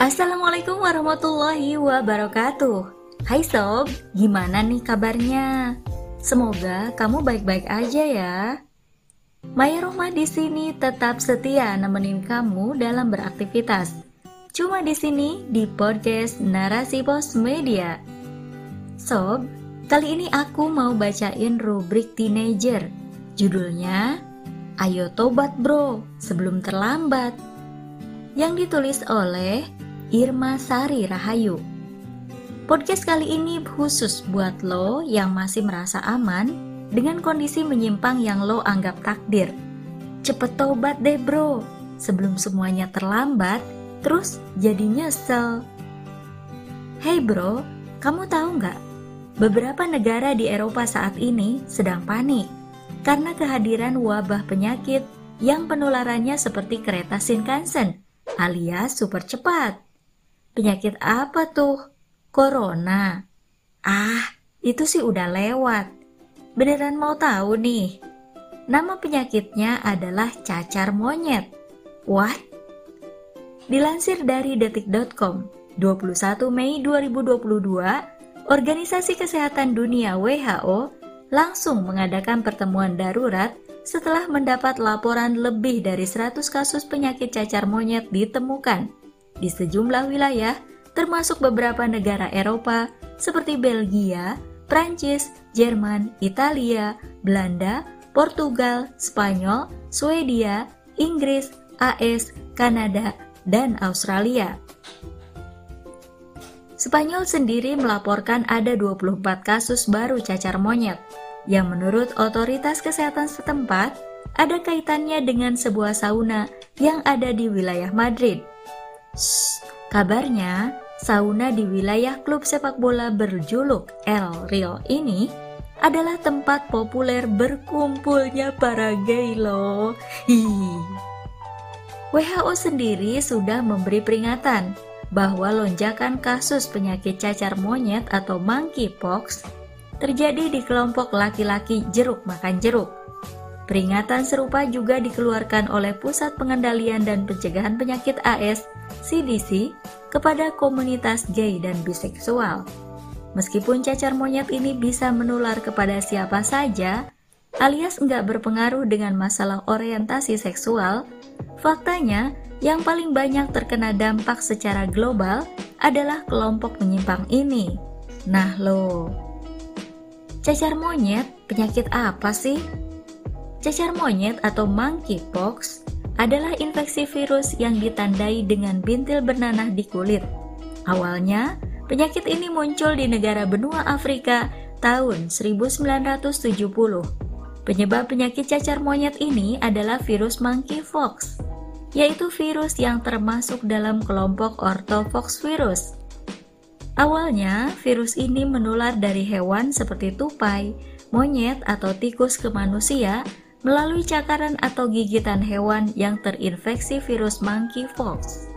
Assalamualaikum warahmatullahi wabarakatuh. Hai sob, gimana nih kabarnya? Semoga kamu baik-baik aja ya. Maya Roma di sini tetap setia nemenin kamu dalam beraktivitas. Cuma di sini di podcast Narasi Pos Media. Sob, kali ini aku mau bacain rubrik teenager. Judulnya Ayo tobat bro, sebelum terlambat. Yang ditulis oleh Irma Sari Rahayu. Podcast kali ini khusus buat lo yang masih merasa aman dengan kondisi menyimpang yang lo anggap takdir. Cepet tobat deh bro, sebelum semuanya terlambat, terus jadi nyesel. Hey bro, kamu tahu nggak? Beberapa negara di Eropa saat ini sedang panik karena kehadiran wabah penyakit yang penularannya seperti kereta Shinkansen alias super cepat. Penyakit apa tuh? Corona. Ah, itu sih udah lewat. Beneran mau tahu nih? Nama penyakitnya adalah cacar monyet. What? Dilansir dari detik.com, 21 Mei 2022, Organisasi Kesehatan Dunia WHO langsung mengadakan pertemuan darurat setelah mendapat laporan lebih dari 100 kasus penyakit cacar monyet ditemukan di sejumlah wilayah, termasuk beberapa negara Eropa seperti Belgia, Prancis, Jerman, Italia, Belanda, Portugal, Spanyol, Swedia, Inggris, AS, Kanada, dan Australia. Spanyol sendiri melaporkan ada 24 kasus baru cacar monyet, yang menurut otoritas kesehatan setempat ada kaitannya dengan sebuah sauna yang ada di wilayah Madrid. Kabarnya sauna di wilayah klub sepak bola berjuluk El Rio ini adalah tempat populer berkumpulnya para gay loh. WHO sendiri sudah memberi peringatan bahwa lonjakan kasus penyakit cacar monyet atau monkeypox terjadi di kelompok laki-laki jeruk makan jeruk. Peringatan serupa juga dikeluarkan oleh Pusat Pengendalian dan Pencegahan Penyakit AS CDC kepada komunitas gay dan biseksual. Meskipun cacar monyet ini bisa menular kepada siapa saja, alias nggak berpengaruh dengan masalah orientasi seksual, faktanya yang paling banyak terkena dampak secara global adalah kelompok menyimpang ini. Nah lo, cacar monyet penyakit apa sih? Cacar monyet atau monkeypox adalah infeksi virus yang ditandai dengan bintil bernanah di kulit. Awalnya, penyakit ini muncul di negara benua Afrika tahun 1970. Penyebab penyakit cacar monyet ini adalah virus monkeypox, yaitu virus yang termasuk dalam kelompok orthopox virus. Awalnya, virus ini menular dari hewan seperti tupai, monyet, atau tikus ke manusia melalui cakaran atau gigitan hewan yang terinfeksi virus monkeypox.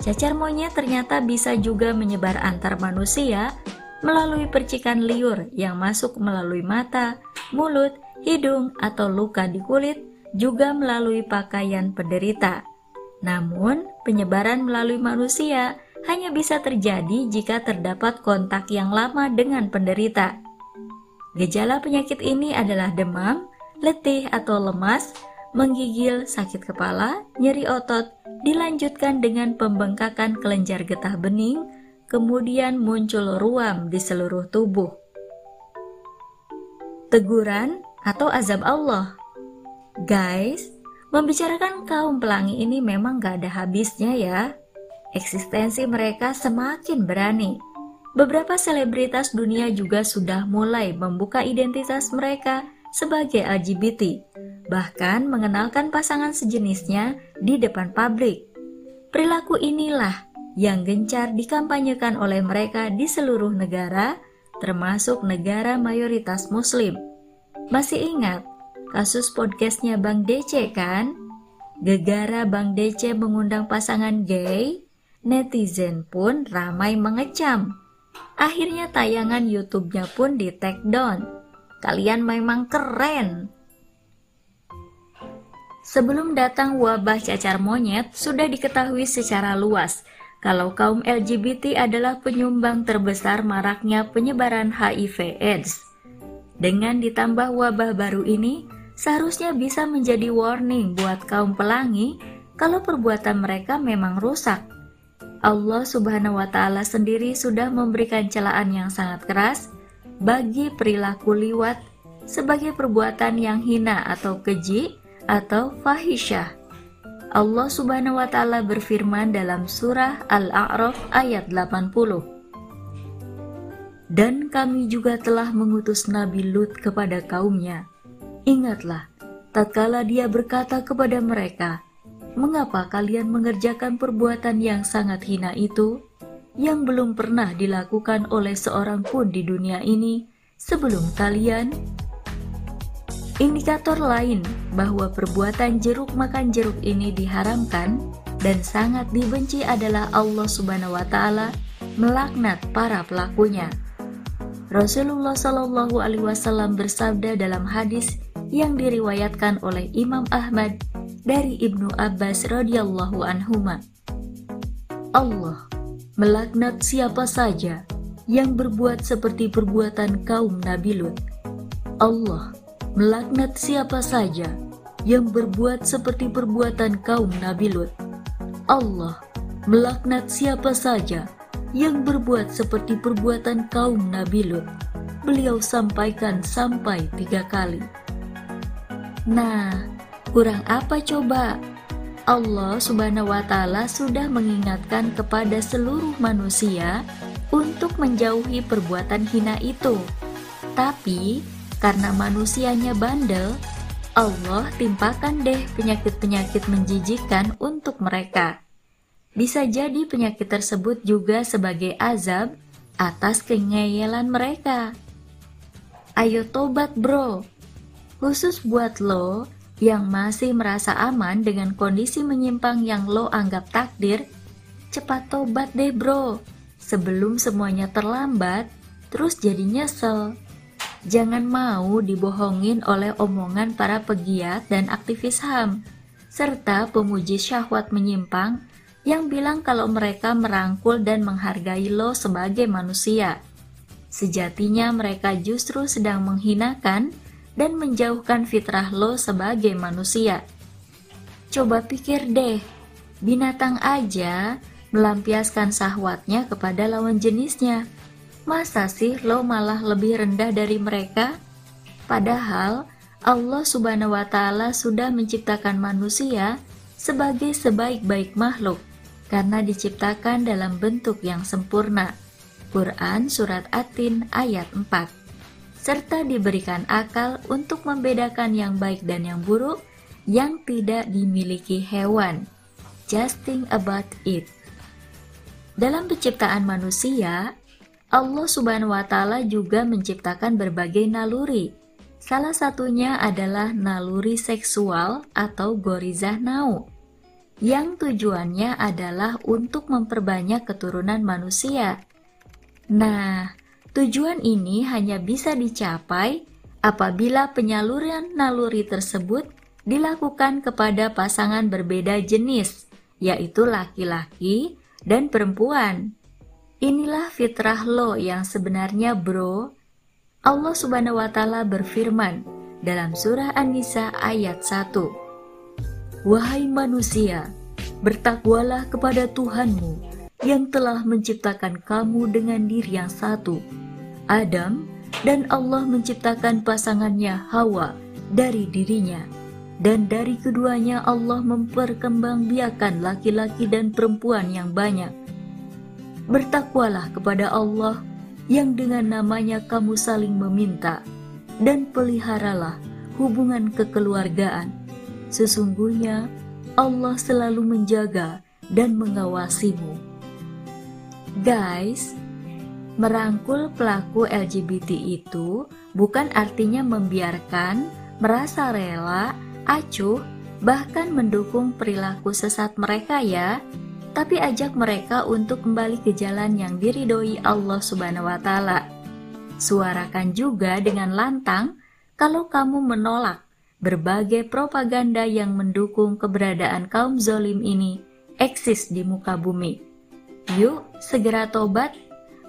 Cacar monyet ternyata bisa juga menyebar antar manusia melalui percikan liur yang masuk melalui mata, mulut, hidung, atau luka di kulit, juga melalui pakaian penderita. Namun, penyebaran melalui manusia hanya bisa terjadi jika terdapat kontak yang lama dengan penderita. Gejala penyakit ini adalah demam, letih atau lemas, menggigil, sakit kepala, nyeri otot, dilanjutkan dengan pembengkakan kelenjar getah bening, kemudian muncul ruam di seluruh tubuh. Teguran atau azab Allah Guys, membicarakan kaum pelangi ini memang gak ada habisnya ya. Eksistensi mereka semakin berani. Beberapa selebritas dunia juga sudah mulai membuka identitas mereka sebagai LGBT, bahkan mengenalkan pasangan sejenisnya di depan publik. Perilaku inilah yang gencar dikampanyekan oleh mereka di seluruh negara, termasuk negara mayoritas Muslim. Masih ingat kasus podcastnya Bang DC kan? Gegara Bang DC mengundang pasangan gay, netizen pun ramai mengecam. Akhirnya tayangan YouTube-nya pun di take down. Kalian memang keren. Sebelum datang wabah cacar monyet, sudah diketahui secara luas kalau kaum LGBT adalah penyumbang terbesar maraknya penyebaran HIV/AIDS. Dengan ditambah wabah baru ini, seharusnya bisa menjadi warning buat kaum pelangi kalau perbuatan mereka memang rusak. Allah Subhanahu wa Ta'ala sendiri sudah memberikan celaan yang sangat keras bagi perilaku liwat sebagai perbuatan yang hina atau keji atau fahisyah. Allah Subhanahu wa taala berfirman dalam surah Al-A'raf ayat 80. Dan kami juga telah mengutus Nabi Lut kepada kaumnya. Ingatlah, tatkala dia berkata kepada mereka, "Mengapa kalian mengerjakan perbuatan yang sangat hina itu, yang belum pernah dilakukan oleh seorang pun di dunia ini sebelum kalian?" Indikator lain bahwa perbuatan jeruk makan jeruk ini diharamkan dan sangat dibenci adalah Allah Subhanahu wa taala melaknat para pelakunya. Rasulullah Shallallahu alaihi wasallam bersabda dalam hadis yang diriwayatkan oleh Imam Ahmad dari Ibnu Abbas radhiyallahu anhuma. Allah melaknat siapa saja yang berbuat seperti perbuatan kaum Nabi Lut. Allah melaknat siapa saja yang berbuat seperti perbuatan kaum Nabi Lut. Allah melaknat siapa saja yang berbuat seperti perbuatan kaum Nabi Lut. Beliau sampaikan sampai tiga kali. Nah, kurang apa coba? Allah Subhanahu wa Ta'ala sudah mengingatkan kepada seluruh manusia untuk menjauhi perbuatan hina itu. Tapi karena manusianya bandel, Allah timpakan deh penyakit-penyakit menjijikan untuk mereka. Bisa jadi penyakit tersebut juga sebagai azab atas kengeyelan mereka. Ayo tobat bro, khusus buat lo yang masih merasa aman dengan kondisi menyimpang yang lo anggap takdir, cepat tobat deh bro, sebelum semuanya terlambat, terus jadi nyesel. Jangan mau dibohongin oleh omongan para pegiat dan aktivis HAM, serta pemuji syahwat menyimpang yang bilang kalau mereka merangkul dan menghargai lo sebagai manusia. Sejatinya mereka justru sedang menghinakan dan menjauhkan fitrah lo sebagai manusia. Coba pikir deh, binatang aja melampiaskan sahwatnya kepada lawan jenisnya Masa sih lo malah lebih rendah dari mereka? Padahal Allah Subhanahu wa Ta'ala sudah menciptakan manusia sebagai sebaik-baik makhluk karena diciptakan dalam bentuk yang sempurna. Quran Surat Atin ayat 4 serta diberikan akal untuk membedakan yang baik dan yang buruk yang tidak dimiliki hewan. Just think about it. Dalam penciptaan manusia, Allah Subhanahu wa Ta'ala juga menciptakan berbagai naluri. Salah satunya adalah naluri seksual atau gorizah nau, yang tujuannya adalah untuk memperbanyak keturunan manusia. Nah, tujuan ini hanya bisa dicapai apabila penyaluran naluri tersebut dilakukan kepada pasangan berbeda jenis, yaitu laki-laki dan perempuan. Inilah fitrah lo yang sebenarnya bro. Allah subhanahu wa ta'ala berfirman dalam surah An-Nisa ayat 1. Wahai manusia, bertakwalah kepada Tuhanmu yang telah menciptakan kamu dengan diri yang satu, Adam, dan Allah menciptakan pasangannya Hawa dari dirinya. Dan dari keduanya Allah memperkembangbiakan laki-laki dan perempuan yang banyak Bertakwalah kepada Allah yang dengan namanya kamu saling meminta dan peliharalah hubungan kekeluargaan. Sesungguhnya Allah selalu menjaga dan mengawasimu. Guys, merangkul pelaku LGBT itu bukan artinya membiarkan, merasa rela, acuh, bahkan mendukung perilaku sesat mereka ya tapi ajak mereka untuk kembali ke jalan yang diridhoi Allah Subhanahu wa taala. Suarakan juga dengan lantang kalau kamu menolak berbagai propaganda yang mendukung keberadaan kaum zolim ini eksis di muka bumi. Yuk, segera tobat.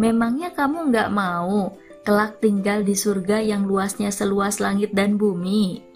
Memangnya kamu nggak mau kelak tinggal di surga yang luasnya seluas langit dan bumi?